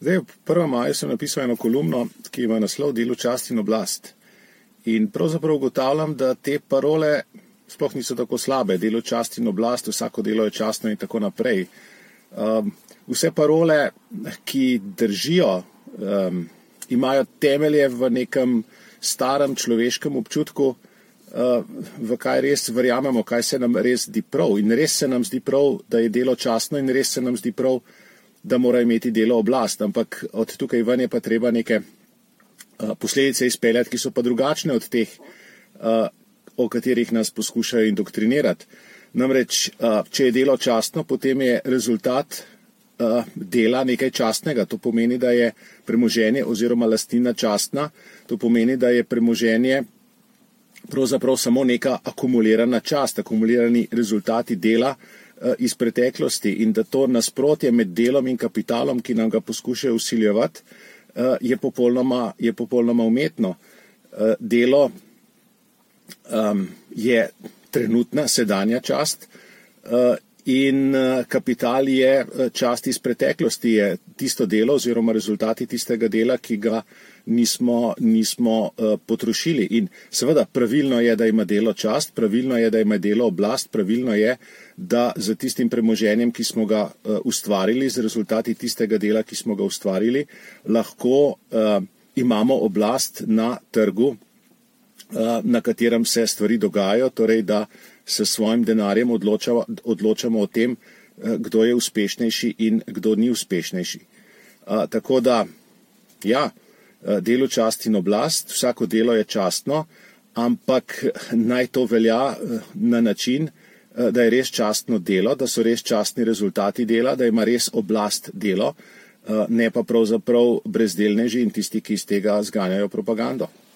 Zdaj, v 1. maju sem napisal eno kolumno, ki ima naslov Delo čast in oblast. In pravzaprav ugotavljam, da te parole sploh niso tako slabe. Delo čast in oblast, vsako delo je častno in tako naprej. Um, vse parole, ki držijo, um, imajo temelje v nekem starem človeškem občutku, uh, v kaj res verjamemo, kaj se nam res zdi prav. In res se nam zdi prav, da je delo častno in res se nam zdi prav, da mora imeti delo oblast, ampak od tukaj ven je pa treba neke uh, posledice izpeljati, ki so pa drugačne od teh, uh, o katerih nas poskušajo indoktrinirati. Namreč, uh, če je delo častno, potem je rezultat uh, dela nekaj častnega. To pomeni, da je premoženje oziroma lastnina častna, to pomeni, da je premoženje pravzaprav samo neka akumulirana čast, akumulirani rezultati dela, Eh, iz preteklosti in da to nasprotje med delom in kapitalom, ki nam ga poskušajo usiljevati, eh, je popolnoma, je popolnoma umetno. Eh, delo um, je trenutna, sedanja čast in kapital je čast iz preteklosti, je tisto delo oziroma rezultati tistega dela, ki ga nismo, nismo uh, potrošili. In seveda pravilno je, da ima delo čast, pravilno je, da ima delo oblast, pravilno je, da z tistim premoženjem, ki smo ga ustvarili, z rezultati tistega dela, ki smo ga ustvarili, lahko imamo oblast na trgu, na katerem se stvari dogajajo, torej da s svojim denarjem odločamo, odločamo o tem, uh, kdo je uspešnejši in kdo ni uspešnejši. Tako da, ja, Eh, delo čast in oblast, vsako delo je častno, ampak naj to velja eh, na način, eh, da je res častno delo, da so res častni rezultati dela, da ima res oblast delo, ne pa pravzaprav brezdelneži in tisti, ki iz tega zganjajo propagando.